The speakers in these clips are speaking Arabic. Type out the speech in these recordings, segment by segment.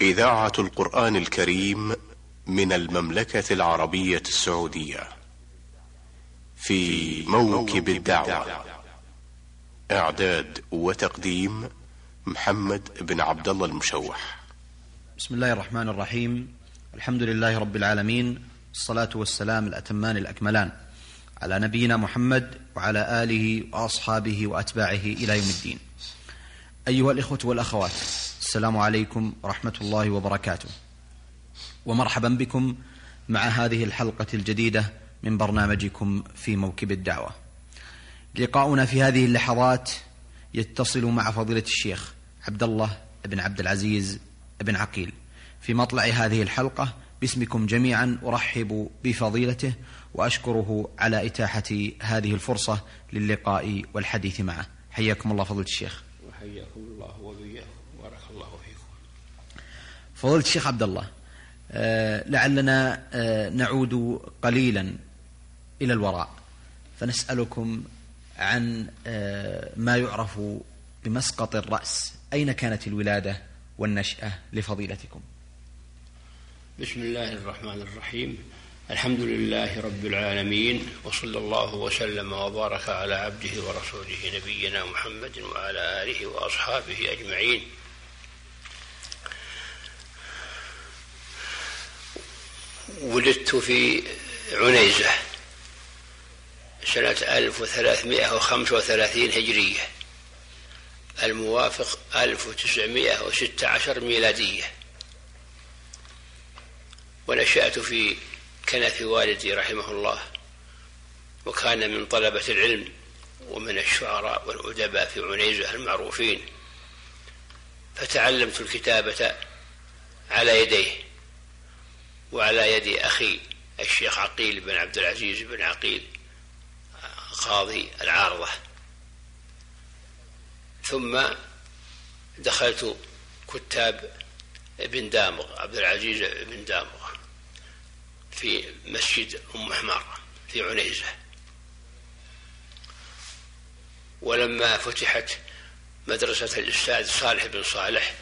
إذاعة القرآن الكريم من المملكة العربية السعودية. في موكب الدعوة. إعداد وتقديم محمد بن عبد الله المشوح. بسم الله الرحمن الرحيم. الحمد لله رب العالمين. الصلاة والسلام الأتمان الأكملان على نبينا محمد وعلى آله وأصحابه وأتباعه إلى يوم الدين. أيها الإخوة والأخوات السلام عليكم ورحمة الله وبركاته. ومرحبا بكم مع هذه الحلقة الجديدة من برنامجكم في موكب الدعوة. لقاؤنا في هذه اللحظات يتصل مع فضيلة الشيخ عبد الله بن عبد العزيز بن عقيل في مطلع هذه الحلقة. باسمكم جميعا أرحب بفضيلته وأشكره على إتاحة هذه الفرصة للقاء والحديث معه. حياكم الله فضيلة الشيخ. وحياكم الله وبياكم بارك الله فيكم فضيلة الشيخ عبد الله آه، لعلنا آه، نعود قليلا إلى الوراء. فنسألكم عن آه، ما يعرف بمسقط الرأس. أين كانت الولادة والنشأة لفضيلتكم؟ بسم الله الرحمن الرحيم. الحمد لله رب العالمين وصلى الله وسلم وبارك على عبده ورسوله نبينا محمد وعلى آله وأصحابه أجمعين. ولدت في عنيزة سنة 1335 هجرية. الموافق 1916 ميلادية. ونشأت في كنف والدي رحمه الله وكان من طلبة العلم ومن الشعراء والأدباء في عنيزة المعروفين. فتعلمت الكتابة على يديه. وعلى يد أخي الشيخ عقيل بن عبد العزيز بن عقيل قاضي العارضة. ثم دخلت كتاب ابن دامغ عبد العزيز بن دامغ في مسجد أم حمار في عنيزة. ولما فتحت مدرسة الأستاذ صالح بن صالح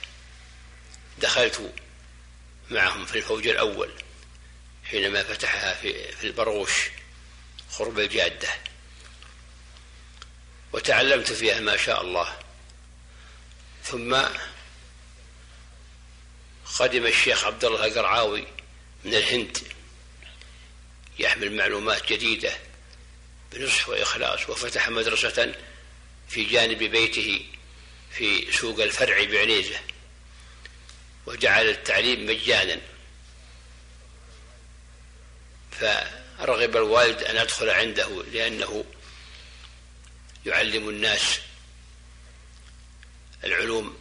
دخلت معهم في الفوج الأول. حينما فتحها في, البرغوش قرب الجادة. وتعلمت فيها ما شاء الله. ثم قدم الشيخ عبد الله القرعاوي من الهند يحمل معلومات جديدة بنصح وإخلاص وفتح مدرسة في جانب بيته في سوق الفرع بعنيزة وجعل التعليم مجانا. فرغب الوالد أن أدخل عنده لأنه يعلم الناس العلوم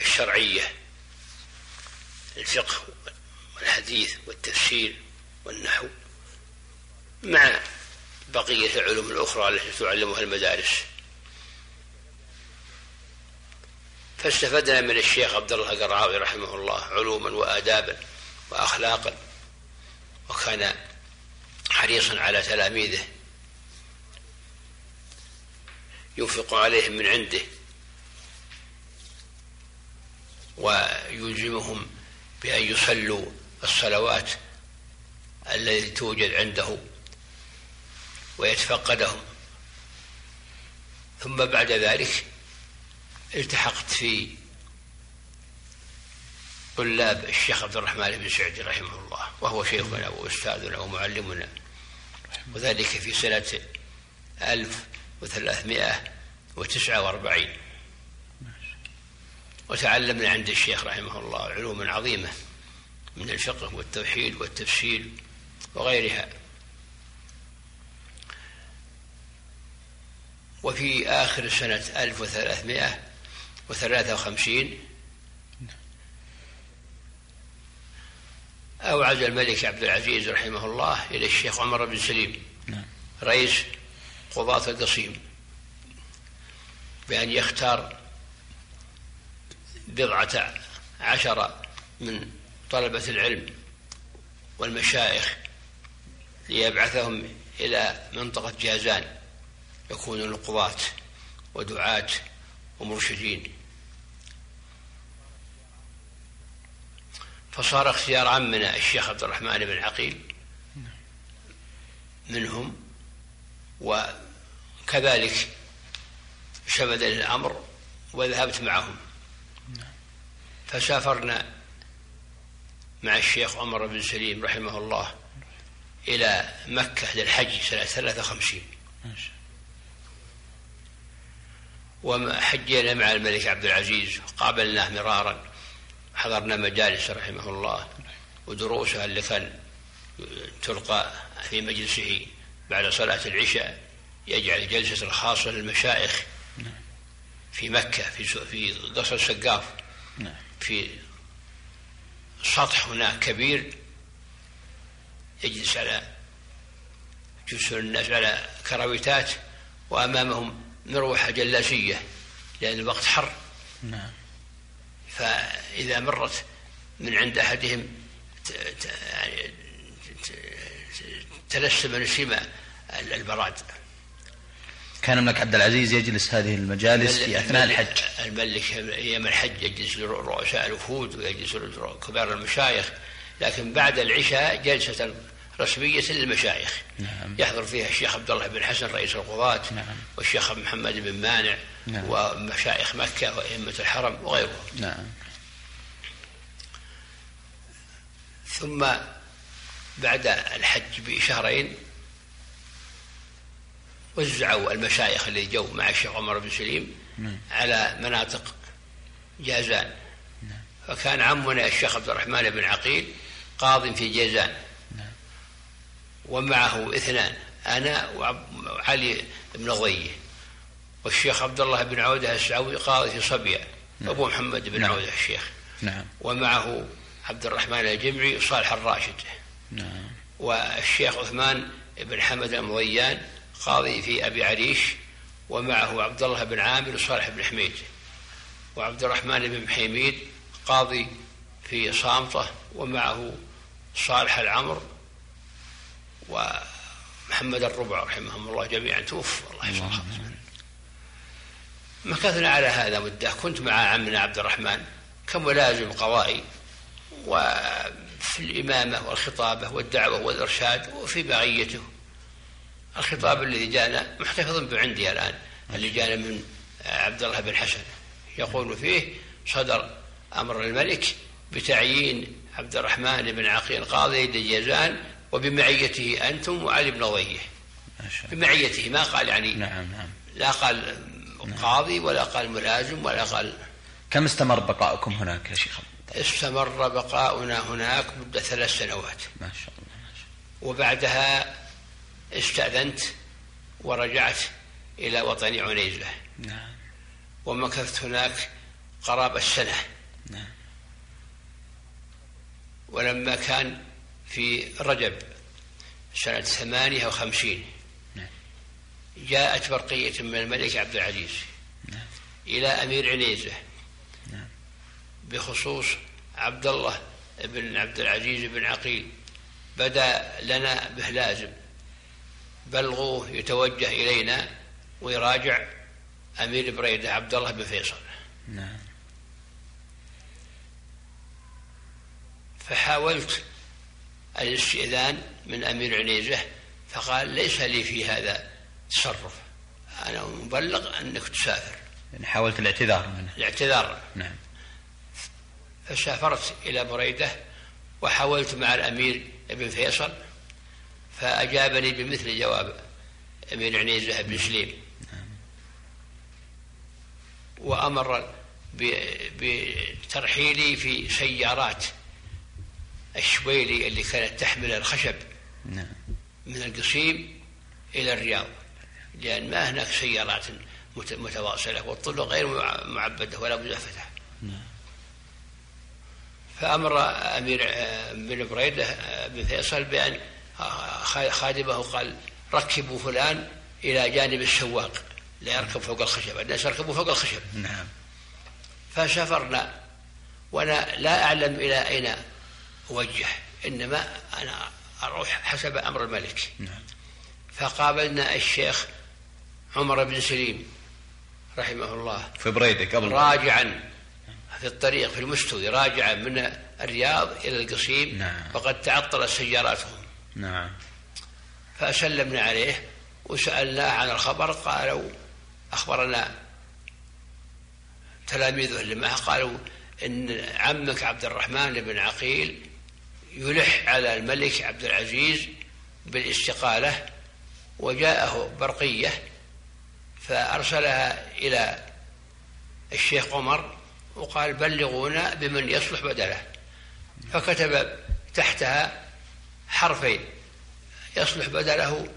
الشرعية الفقه والحديث والتفسير والنحو مع بقية العلوم الأخرى التي تعلمها المدارس. فاستفدنا من الشيخ عبد الله القرعاوي رحمه الله علوما وآدابا وأخلاقا وكان حريصا على تلاميذه. ينفق عليهم من عنده. ويلزمهم بأن يصلوا الصلوات التي توجد عنده ويتفقدهم. ثم بعد ذلك التحقت في طلاب الشيخ عبد الرحمن بن سعدي رحمه الله وهو شيخنا وأستاذنا ومعلمنا. وذلك في سنة ألف وثلاثمائة وتسعة وأربعين. وتعلمنا عند الشيخ رحمه الله علوما عظيمة من الفقه والتوحيد والتفسير وغيرها. وفي آخر سنة 1353 أوعز الملك عبد العزيز رحمه الله إلى الشيخ عمر بن سليم نعم. رئيس قضاة القصيم بأن يختار بضعة عشر من طلبة العلم والمشايخ ليبعثهم إلى منطقة جازان يكونون قضاة ودعاة ومرشدين فصار اختيار عمنا الشيخ عبد الرحمن بن عقيل منهم وكذلك شمد الأمر وذهبت معهم. فسافرنا مع الشيخ عمر بن سليم رحمه الله إلى مكة للحج سنة ثلاثة وخمسين. وحجينا مع الملك عبد العزيز قابلناه مرارا. حضرنا مجالس رحمه الله ودروسه اللي كان تلقى في مجلسه بعد صلاة العشاء يجعل جلسة خاصة للمشايخ في مكة في في قصر السقاف. في سطح هناك كبير يجلس على يجلس الناس على كراويتات وأمامهم مروحة جلاسية لأن الوقت حر. نعم. فإذا مرت من عند أحدهم يعني تلسم نسيم البراد كان الملك عبد العزيز يجلس هذه المجالس في أثناء الحج. الملك أيام الحج يجلس رؤساء الوفود ويجلس كبار المشايخ لكن بعد العشاء جلسة رسمية للمشايخ نعم. يحضر فيها الشيخ عبد الله بن حسن رئيس القضاة نعم. والشيخ محمد بن مانع نعم. ومشايخ مكة وأئمة الحرم وغيرهم نعم. ثم بعد الحج بشهرين وزعوا المشايخ اللي جو مع الشيخ عمر بن سليم نعم. على مناطق جازان نعم. فكان عمنا الشيخ عبد الرحمن بن عقيل قاض في جازان. ومعه اثنان أنا وعلي بن ضيه والشيخ عبد الله بن عودة السعوي قاضي في صبيا أبو محمد بن عودة الشيخ. نعم. ومعه عبد الرحمن الجمعي وصالح الراشد. نعم. والشيخ عثمان بن حمد المضيان قاضي في أبي عريش ومعه عبد الله بن عامر وصالح بن حميد. وعبد الرحمن بن حميد قاضي في صامتة ومعه صالح العمر ومحمد الربع رحمهم الله جميعا. توفوا الله. يحفظهم مكثنا على هذا مدة. كنت مع عمنا عبد الرحمن كملازم قضائي وفي الإمامة والخطابة والدعوة والإرشاد وفي بقيته. الخطاب الذي جاءنا محتفظ به عندي الآن اللي جاءنا من عبد الله بن حسن. يقول فيه صدر أمر الملك بتعيين عبد الرحمن بن عقيل قاضي لجازان وبمعيته أنتم وعلي بن ضيه بمعيته ما قال يعني نعم نعم. لا قال قاضي ولا قال ملازم ولا قال كم استمر بقاؤكم هناك يا شيخ استمر بقاؤنا هناك مدة ثلاث سنوات. ما شاء الله, ما شاء الله. وبعدها استأذنت ورجعت إلى وطني عنيزة. نعم. ومكثت هناك قرابة السنة نعم. ولما كان في رجب سنة ثمانية وخمسين نعم. جاءت برقية من الملك عبد العزيز نعم. إلى أمير عنيزة نعم. بخصوص عبد الله بن عبد العزيز بن عقيل بدا لنا به لازم بلغوه يتوجه إلينا ويراجع أمير بريدة عبد الله بن فيصل نعم فحاولت الاستئذان من أمير عنيزة فقال ليس لي في هذا تصرف أنا مبلغ أنك تسافر. يعني حاولت الاعتذار منه. الاعتذار. نعم. فسافرت إلى بريدة وحاولت مع الأمير ابن فيصل فأجابني بمثل جواب أمير عنيزة بن سليم. وأمر بترحيلي في سيارات. الشويلي اللي كانت تحمل الخشب نعم. من القصيم إلى الرياض لأن ما هناك سيارات متواصلة والطرق غير معبدة ولا مزفتة نعم. فأمر أمير بن بريدة بن فيصل بأن خادمه قال ركبوا فلان إلى جانب السواق لا يركب فوق الخشب الناس يركبوا فوق الخشب نعم فسافرنا وأنا لا أعلم إلى أين أوجه إنما أنا أروح حسب أمر الملك. نعم. فقابلنا الشيخ عمر بن سليم رحمه الله. في بريدة قبل. راجعا في الطريق في المستوي راجعا من الرياض إلى القصيم. نعم. وقد تعطلت سياراتهم نعم. فسلمنا عليه وسألناه عن الخبر. قالوا أخبرنا تلاميذه اللي معه قالوا إن عمك عبد الرحمن بن عقيل يلح على الملك عبد العزيز بالاستقالة وجاءه برقية فأرسلها إلى الشيخ عمر وقال بلغونا بمن يصلح بدله. فكتب تحتها حرفين يصلح بدله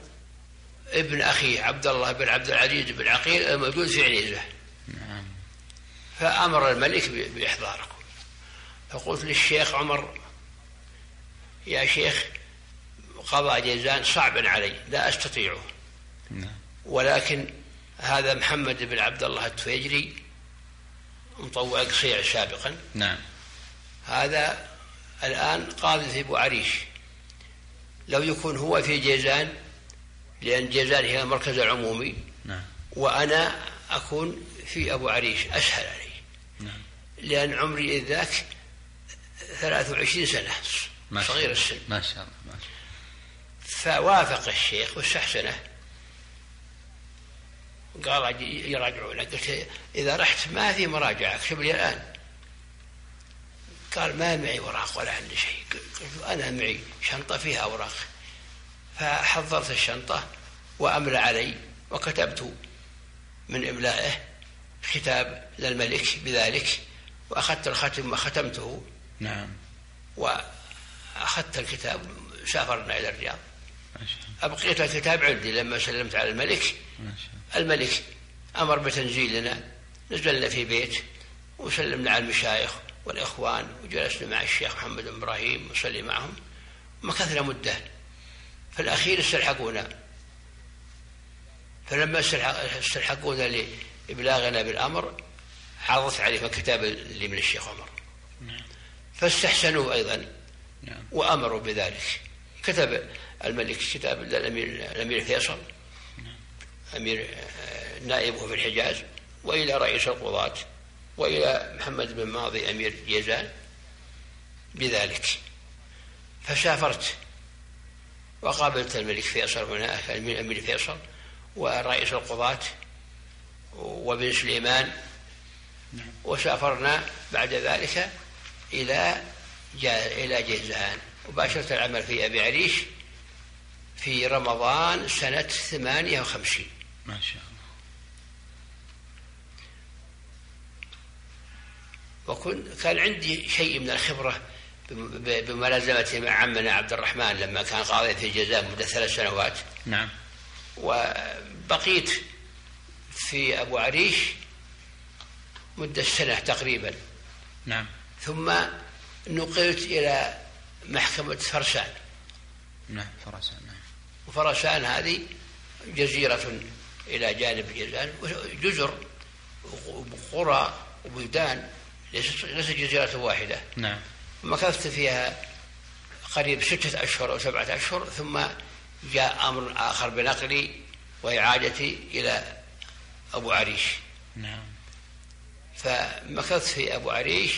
ابن أخيه عبد الله بن عبد العزيز بن عقيل الموجود في عنيزة. نعم. فأمر الملك بإحضاركم فقلت للشيخ عمر يا شيخ قضاء جيزان صعب علي لا أستطيعه. نعم. ولكن هذا محمد بن عبد الله التفيجري مطوع قصيع سابقا. نعم. هذا الآن قاضي في أبو عريش. لو يكون هو في جيزان لأن جيزان هي المركز العمومي نعم. وأنا أكون في أبو عريش أسهل علي نعم. لأن عمري إذ ذاك 23 سنة. ما صغير. السن ما شاء الله ما شاء فوافق الشيخ واستحسنه قال يراجعون قلت إذا رحت ما في مراجعة. اكتب لي الآن. قال ما معي وراق ولا عندي شيء. قلت أنا معي شنطة فيها أوراق. فحضرت الشنطة وأملى علي وكتبت من إملائه ختاب للملك بذلك. وأخذت الختم وختمته نعم. وأخذت الكتاب سافرنا إلى الرياض. أبقيت الكتاب عندي لما سلمت على الملك. الملك أمر بتنزيلنا. نزلنا في بيت وسلمنا على المشايخ والإخوان وجلسنا مع الشيخ محمد بن إبراهيم نصلي معهم. مكثنا مدة. في الأخير استلحقونا. فلما استلحق- استلحقونا لإبلاغنا بالأمر عرضت عليهم الكتاب اللي من الشيخ عمر. فاستحسنوا أيضا. نعم وأمروا بذلك. كتب الملك كتاب للأمير الأمير فيصل أمير آه، نائبه في الحجاز وإلى رئيس القضاة وإلى محمد بن ماضي أمير جيزان بذلك. فسافرت وقابلت الملك فيصل هناك الأمير أمير فيصل ورئيس القضاة وابن سليمان. وسافرنا بعد ذلك إلى جا إلى جيزان وباشرت العمل في أبي عريش في رمضان سنة ثمانية وخمسين. ما شاء الله. وكنت كان عندي شيء من الخبرة بملازمتي مع عمنا عبد الرحمن لما كان قاضي في الجزائر مدة ثلاث سنوات. نعم. وبقيت في أبو عريش مدة سنة تقريبا. نعم. ثم نقلت إلى محكمة فرسان نعم فرسان نعم. وفرسان هذه جزيرة إلى جانب جيزان جزر وقرى وبلدان ليست ليست جزيرة واحدة. نعم. مكثت فيها قريب ستة أشهر أو سبعة أشهر ثم جاء أمر آخر بنقلي وإعادتي إلى أبو عريش. نعم. فمكثت في أبو عريش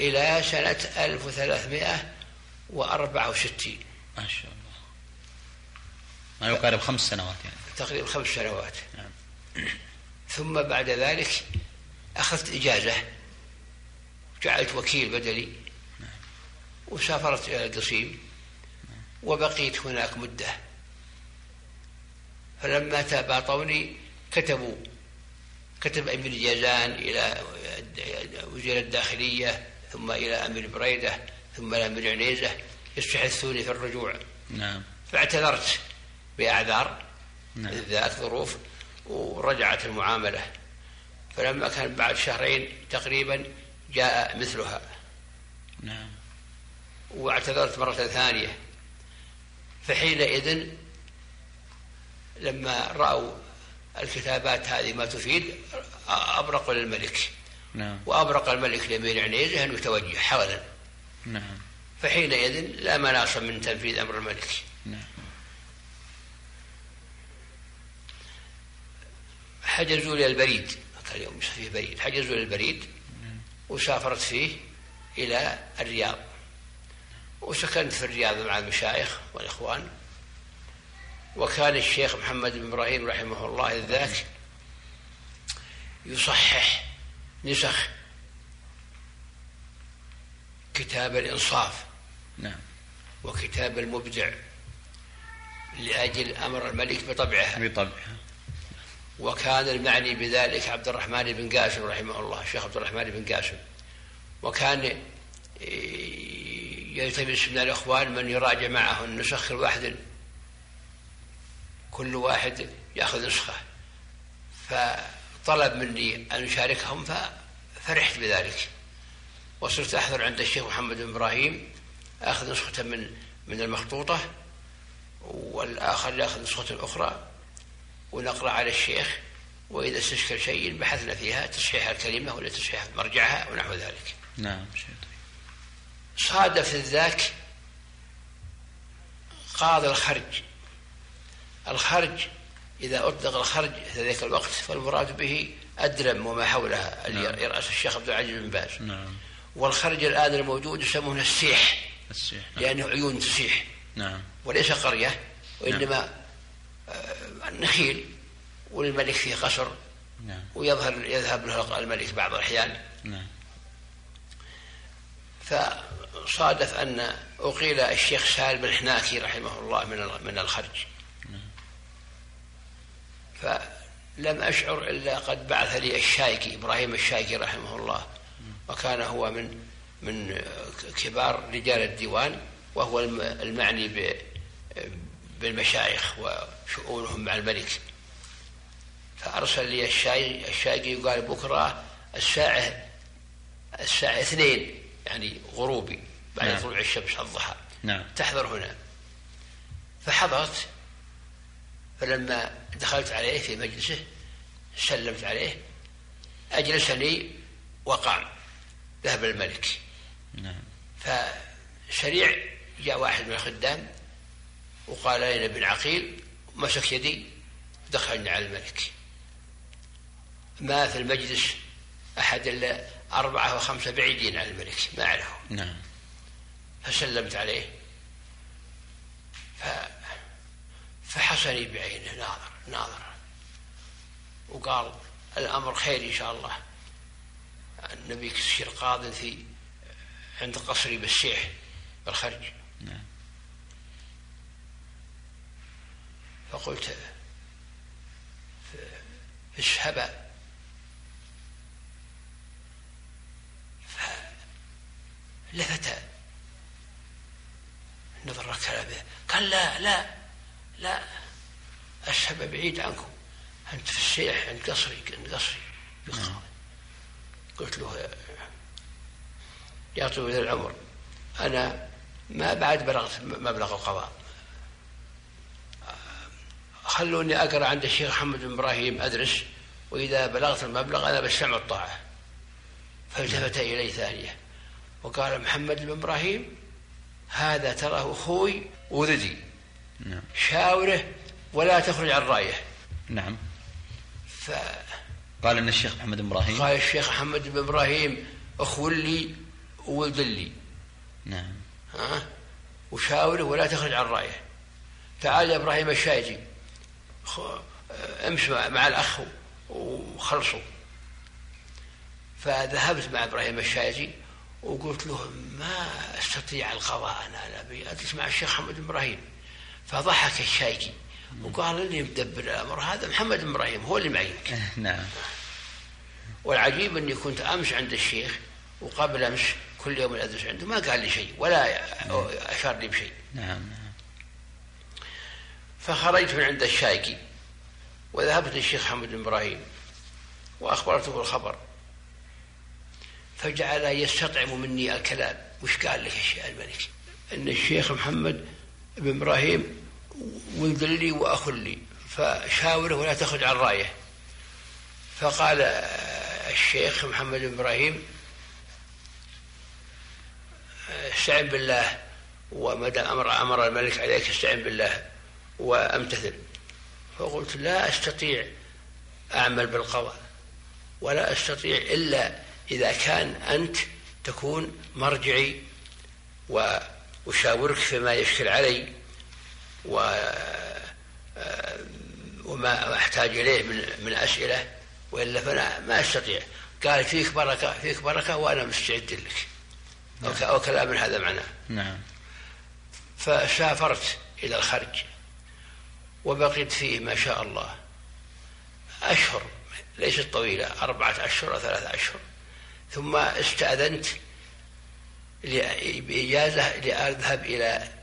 إلى سنة 1364 ما شاء الله. ما يقارب خمس سنوات يعني. تقريبا خمس سنوات. نعم. ثم بعد ذلك أخذت إجازة. جعلت وكيل بدلي وسافرت إلى القصيم. وبقيت هناك مدة. فلما تباطوني كتبوا. كتب أمير جازان إلى وزير الداخلية. ثم إلى أمير بريدة ثم إلى أمير عنيزة يستحثوني في الرجوع. نعم. فاعتذرت بأعذار نعم. ذات ظروف ورجعت المعاملة. فلما كان بعد شهرين تقريبا جاء مثلها. نعم. واعتذرت مرة ثانية. فحينئذ لما رأوا الكتابات هذه ما تفيد أبرقوا للملك. نعم. وأبرق الملك لأمير عنيزة أن يتوجه حولا نعم. فحينئذ لا مناص من تنفيذ أمر الملك. نعم. حجزوا لي البريد. كان يوم فيه بريد. حجزوا لي البريد. وسافرت فيه إلى الرياض. وسكنت في الرياض مع المشايخ والإخوان. وكان الشيخ محمد بن إبراهيم رحمه الله ذاك يصحح نسخ كتاب الإنصاف. نعم. وكتاب المبدع. لأجل أمر الملك بطبعها بطبعها وكان المعني بذلك عبد الرحمن بن قاسم رحمه الله. الشيخ عبد الرحمن بن قاسم. وكان يلتمس من الإخوان من يراجع معه. النسخ الواحد كل واحد يأخذ نسخة. فطلب مني أن أشاركهم ففرحت بذلك. وصرت أحضر عند الشيخ محمد بن إبراهيم أخذ نسخة من من المخطوطة والآخر يأخذ نسخة أخرى ونقرأ على الشيخ وإذا استشكل شيء بحثنا فيها تصحيح الكلمة ولا تصحيح مرجعها ونحو ذلك. نعم صادف ذاك قاضي الخرج. الخرج إذا أطلق الخرج في ذاك الوقت فالمراد به أدرم وما حولها اللي نعم. يرأس الشيخ عبد العزيز بن باز. نعم. والخرج الآن الموجود يسمونه السيح. السيح نعم. لأنه عيون تسيح نعم. وليس قرية وإنما آه، نخيل والملك فيه قصر. نعم. ويظهر يذهب له الملك بعض الأحيان. نعم. فصادف أن أقيل الشيخ سالم الحناكي رحمه الله من من الخرج. فلم أشعر إلا قد بعث لي الشايكي إبراهيم الشايكي رحمه الله. وكان هو من من كبار رجال الديوان وهو الم- المعني ب- بالمشايخ وشؤونهم مع الملك. فأرسل لي الشاي الشايقي وقال بكرة الساعة الساعة اثنين يعني غروبي بعد نعم. طلوع الشمس الضحى. نعم. تحضر هنا. فحضرت فلما دخلت عليه في مجلسه سلمت عليه أجلسني وقام ذهب الملك. نعم. فسريع جاء واحد من الخدام وقال أين ابن عقيل مسك يدي دخلني على الملك. ما في المجلس أحد إلا أربعة وخمسة بعيدين عن الملك ما أعرفهم نعم. فسلمت عليه. ف... فحسني بعينه ناظر ناظر. وقال الأمر خير إن شاء الله. النبي يصير قاض في عند قصري بالسيح بالخرج. نعم. فقلت إيش هبا فلفت. نظر كلامه قال لا لا. لا السبب بعيد عنكم. أنت في السيح عند قصري عند قصري بالقاضي. قلت له يا طويل العمر أنا ما بعد بلغت مبلغ القضاء. خلوني أقرأ عند الشيخ محمد بن إبراهيم أدرس. وإذا بلغت المبلغ أنا بسمع الطاعة. فالتفت إلي ثانية. وقال محمد بن إبراهيم هذا تراه أخوي وردي نعم. شاوره ولا تخرج عن رايه. نعم. فقال قال إن الشيخ محمد بن إبراهيم. الشيخ محمد بن إبراهيم أخو لي وولد لي. نعم. ها؟ وشاوره ولا تخرج عن رايه. تعال يا إبراهيم الشايجي امشي مع مع الأخ وخلصوا. فذهبت مع إبراهيم الشايجي وقلت له ما أستطيع القضاء أنا أبي أجلس مع الشيخ محمد إبراهيم. فضحك الشايجي وقال اللي مدبر الأمر. هذا محمد بن إبراهيم هو اللي معينك. نعم. والعجيب إني كنت امس عند الشيخ وقبل امس كل يوم ادرس عنده ما قال لي شيء ولا أشار لي بشيء. نعم نعم. فخرجت من عند الشايكي وذهبت للشيخ محمد بن إبراهيم وأخبرته الخبر فجعل يستطعم مني الكلام. وش قال لك يا الملك؟ إن الشيخ محمد بن إبراهيم ولد لي واخ لي. فشاوره ولا تخرج عن رأيه. فقال الشيخ محمد آه، استعن بالله وما دام أمر أمر الملك عليك استعن بالله وأمتثل. فقلت لا أستطيع أعمل بالقضاء ولا أستطيع إلا إذا كان أنت تكون مرجعي وأشاورك فيما يشكل علي. و آه، وما أحتاج إليه من من أسئلة وإلا فأنا ما أستطيع. قال فيك بركة فيك بركة وأنا مستعد لك. نعم. أو كلام هذا معناه. نعم. فسافرت إلى الخرج وبقيت فيه ما شاء الله أشهر ليست طويلة أربعة أشهر أو ثلاثة أشهر. ثم استأذنت بإجازة لأذهب إلى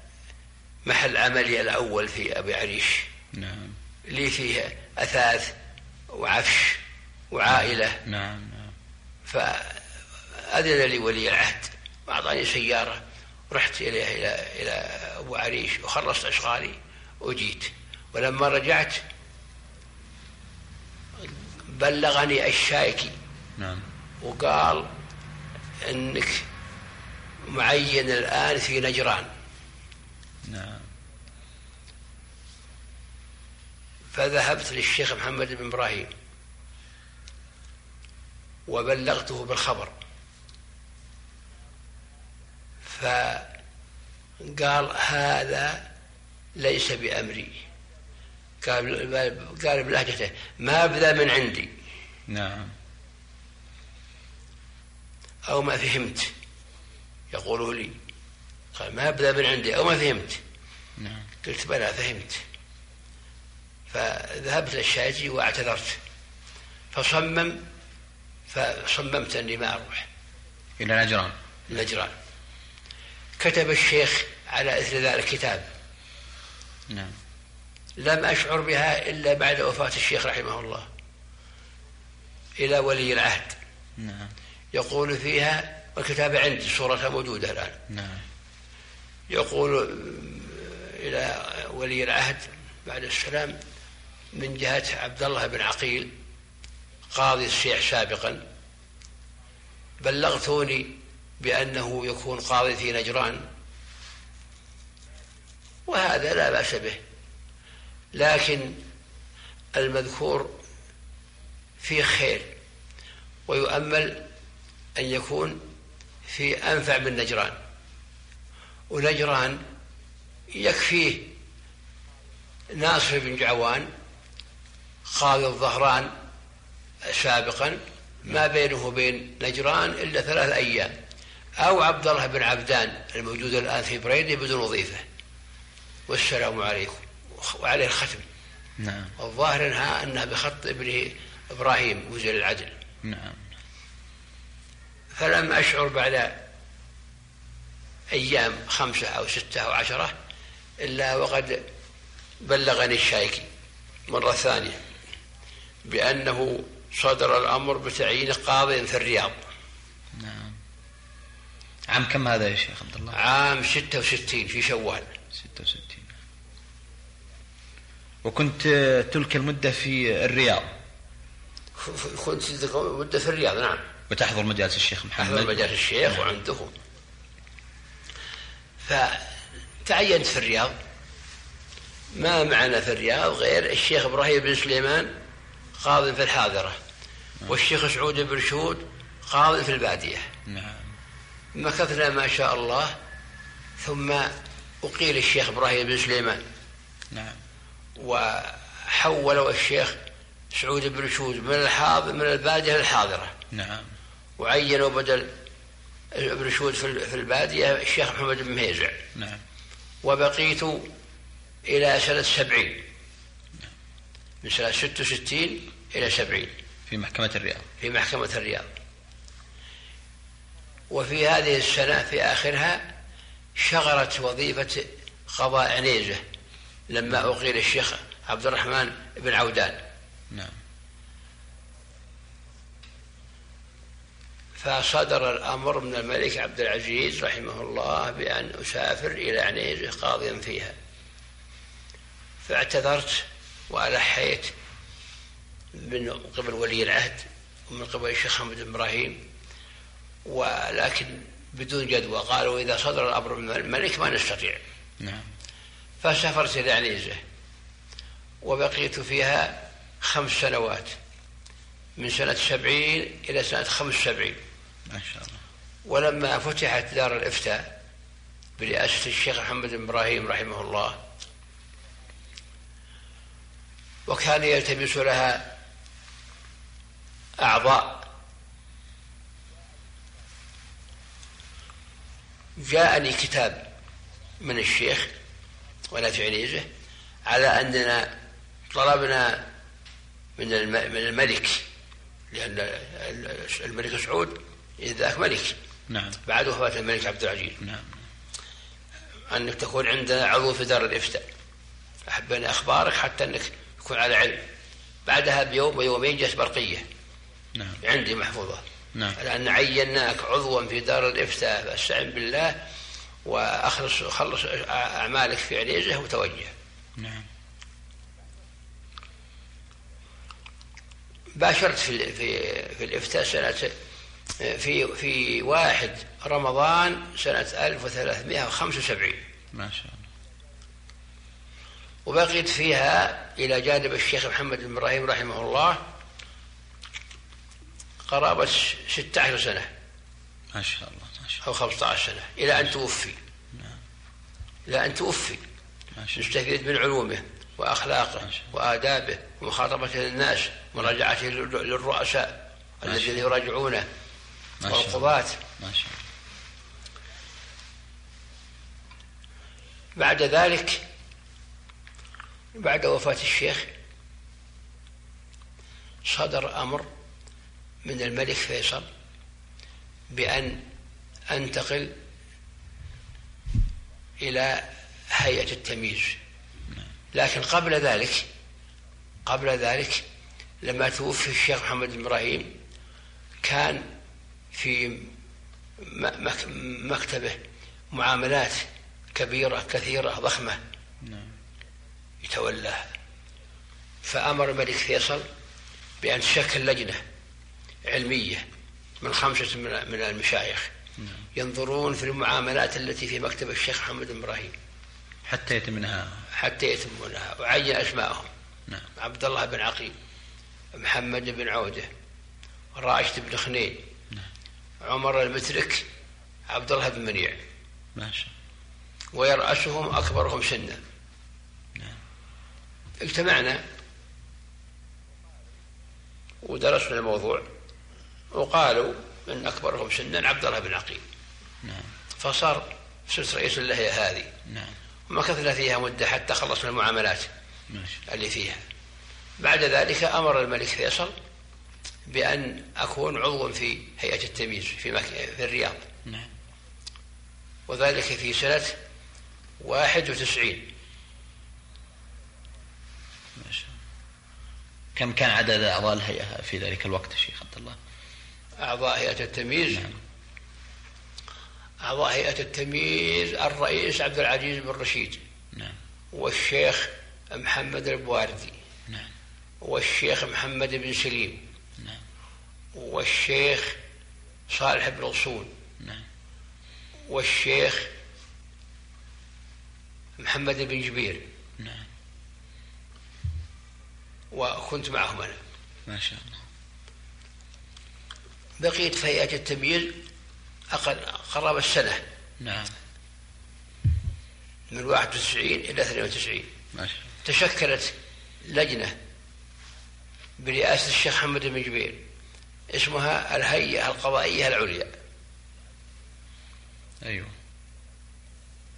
محل عملي الأول في أبي عريش. نعم. لي فيه أثاث وعفش وعائلة. نعم نعم. فأذن لي ولي العهد وأعطاني سيارة رحت إليه إلى إلى أبو عريش وخلصت أشغالي وجيت. ولما رجعت بلغني الشايكي نعم. وقال إنك معين الآن في نجران. نعم. فذهبت للشيخ محمد بن إبراهيم وبلغته بالخبر. فقال هذا ليس بأمري. قال قال بلهجته ما بذا من عندي. نعم. أو ما فهمت يقوله لي. قال ما بذا من عندي. أو ما فهمت. نعم. قلت بلى فهمت. فذهبت للشاجي واعتذرت. فصمم فصممت أني ما أروح. إلى نجران. نجران. كتب الشيخ على إثر ذلك كتاب نعم. لم أشعر بها إلا بعد وفاة الشيخ رحمه الله. إلى ولي العهد. نعم. يقول فيها والكتاب عندي صورتها موجودة الآن. نعم. يقول إلى ولي العهد بعد السلام من جهة عبد الله بن عقيل قاضي الشيخ سابقا بلغتوني بأنه يكون قاضي في نجران وهذا لا بأس به. لكن المذكور فيه خير ويؤمل أن يكون في أنفع من نجران. ونجران يكفيه ناصر بن جعوان قاضي الظهران سابقا ما بينه وبين نجران إلا ثلاث أيام. أو عبد الله بن عبدان الموجود الآن في بريدة بدون وظيفة. والسلام عليكم. وعليه الختم. نعم. والظاهر انها إنها بخط ابن إبراهيم وزير العدل. نعم. فلم أشعر بعد أيام خمسة أو ستة أو عشرة إلا وقد بلغني الشايكي مرة ثانية بأنه صدر الأمر بتعيين قاضي في الرياض. نعم. عام كم هذا يا شيخ عبد الله؟ عام 66 في شوال. 66 وكنت تلك المدة في الرياض. كنت مدة في الرياض نعم. وتحضر مجالس الشيخ محمد. أحضر مجالس الشيخ نعم. وعنده. فتعينت في الرياض. ما معنا في الرياض غير الشيخ إبراهيم بن سليمان قاضي في الحاضرة نعم. والشيخ سعود بن شهود قاضي في البادية. نعم. مكثنا ما شاء الله ثم أقيل الشيخ إبراهيم بن سليمان. نعم. وحولوا الشيخ سعود بن شهود من الحاضر من البادية للحاضرة. نعم. وعينوا بدل ابن في البادية الشيخ محمد بن مهيزع نعم. وبقيت إلى سنة سبعين. من سنة ست وستين إلى سبعين. في محكمة الرياض. في محكمة الرياض. وفي هذه السنة في آخرها شغلت وظيفة قضاء عنيزة لما أقيل الشيخ عبد الرحمن بن عودان. نعم. فصدر الأمر من الملك عبد العزيز رحمه الله بأن أسافر إلى عنيزة قاضيا فيها. فاعتذرت وألحيت من قبل ولي العهد ومن قبل الشيخ محمد بن إبراهيم ولكن بدون جدوى. قالوا إذا صدر الأمر من الملك ما نستطيع. نعم. فسافرت إلى عنيزة وبقيت فيها خمس سنوات من سنة سبعين إلى سنة خمس سبعين. ما شاء الله. ولما فتحت دار الإفتاء برئاسة الشيخ محمد بن إبراهيم رحمه الله وكان يلتمس لها أعضاء. جاءني كتاب من الشيخ ولا في عنيزه على أننا طلبنا من الملك لأن الملك سعود إذ ذاك ملك. نعم. بعد وفاة الملك عبد العزيز. نعم. أنك تكون عندنا عضو في دار الإفتاء. أحبنا أخبارك حتى أنك تكون على علم. بعدها بيوم ويومين جت برقية. نعم. عندي محفوظة. نعم. لأن عيناك عضوا في دار الإفتاء. فاستعن بالله وأخلص خلص أعمالك في عنيزة وتوجه. نعم. باشرت في في في الإفتاء سنة في في واحد رمضان سنة 1375 ما شاء الله. وبقيت فيها إلى جانب الشيخ محمد بن إبراهيم رحمه الله قرابة 16 سنة. ما شاء الله ما شاء أو 15 سنة إلى أن توفي. نعم. إلى أن توفي. ما شاء الله. نستفيد من علومه وأخلاقه وآدابه ومخاطبته للناس ومراجعته للرؤساء الذين يراجعونه. الله والقضاة بعد ذلك بعد وفاة الشيخ صدر أمر من الملك فيصل بأن أنتقل إلى هيئة التمييز. لكن قبل ذلك قبل ذلك لما توفي الشيخ محمد إبراهيم كان في مكتبه معاملات كبيرة كثيرة ضخمة. نعم. يتولاها فأمر الملك فيصل بأن تشكل لجنة علمية من خمسة من المشايخ ينظرون في المعاملات التي في مكتب الشيخ محمد بن إبراهيم. حتى يتم منها حتى يتمونها وعين أسماءهم. نعم. عبد الله بن عقيل محمد بن عودة راشد بن خنين عمر المترك عبد الله بن منيع. ما شاء ويرأسهم أكبرهم سنا. نعم. اجتمعنا ودرسنا الموضوع وقالوا من أكبرهم سنا عبد الله بن عقيل. نعم. فصار صرت رئيس اللهية هذه. نعم. ومكثنا فيها مدة حتى خلصنا المعاملات ما شاء الله. اللي فيها. بعد ذلك أمر الملك فيصل بأن أكون عضوا في هيئة التمييز في, مك... في الرياض. نعم. وذلك في سنة واحد وتسعين. ما شاء الله. كم كان عدد أعضاء الهيئة في ذلك الوقت شيخ عبد الله؟ أعضاء هيئة التمييز؟ نعم. أعضاء هيئة التمييز الرئيس عبد العزيز بن رشيد. نعم. والشيخ محمد البواردي. نعم. والشيخ محمد بن سليم. والشيخ صالح بن غصون نعم. والشيخ محمد بن جبير. نعم. وكنت معهم أنا. ما شاء الله. بقيت في هيئة التمييز أقل قرابة السنة. نعم. من 91 إلى 92 ما شاء الله. تشكلت لجنة برئاسة الشيخ محمد بن جبير. اسمها الهيئة القضائية العليا. أيوه.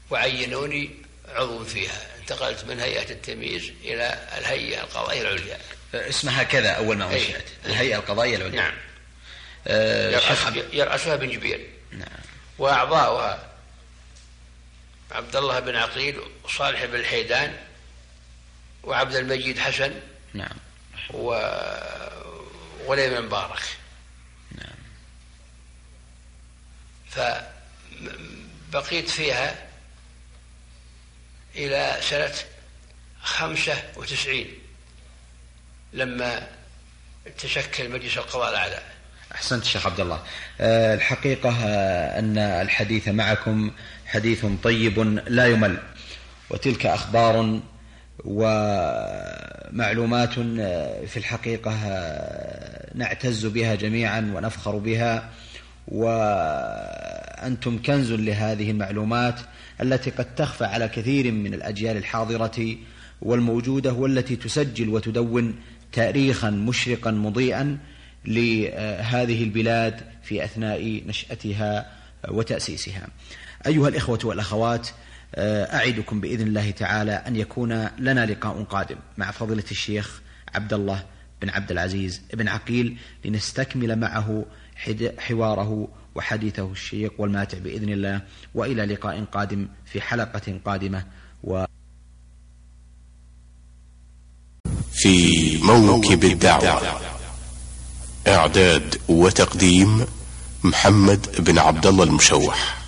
وعينوني عضو فيها. انتقلت من هيئة التمييز إلى الهيئة القضائية العليا. اسمها كذا أول ما. أنشأت الهيئة القضائية العليا. نعم. عبد يرأسها بن جبير. نعم. وأعضاؤها عبد الله بن عقيل وصالح بن الحيدان وعبد المجيد حسن نعم. و وليم مبارك نعم فبقيت فيها إلى سنة خمسة وتسعين لما تشكل مجلس القضاء الأعلى. أحسنت شيخ عبد الله. آه، الحقيقة آه، أن الحديث معكم حديث طيب لا يمل وتلك أخبار ومعلومات آه، في الحقيقة نعتز بها جميعا ونفخر بها. وأنتم كنز لهذه المعلومات التي قد تخفى على كثير من الأجيال الحاضرة والموجودة والتي تسجل وتدون تاريخا مشرقا مضيئا لهذه البلاد في أثناء نشأتها وتأسيسها. أيها الإخوة والأخوات أعدكم بإذن الله تعالى أن يكون لنا لقاء قادم مع فضيلة الشيخ عبد الله بن عبد العزيز بن عقيل لنستكمل معه حواره وحديثه الشيق والماتع بإذن الله. وإلى لقاء قادم في حلقة قادمة. و في موكب الدعوة. إعداد وتقديم محمد بن عبد الله المشوح.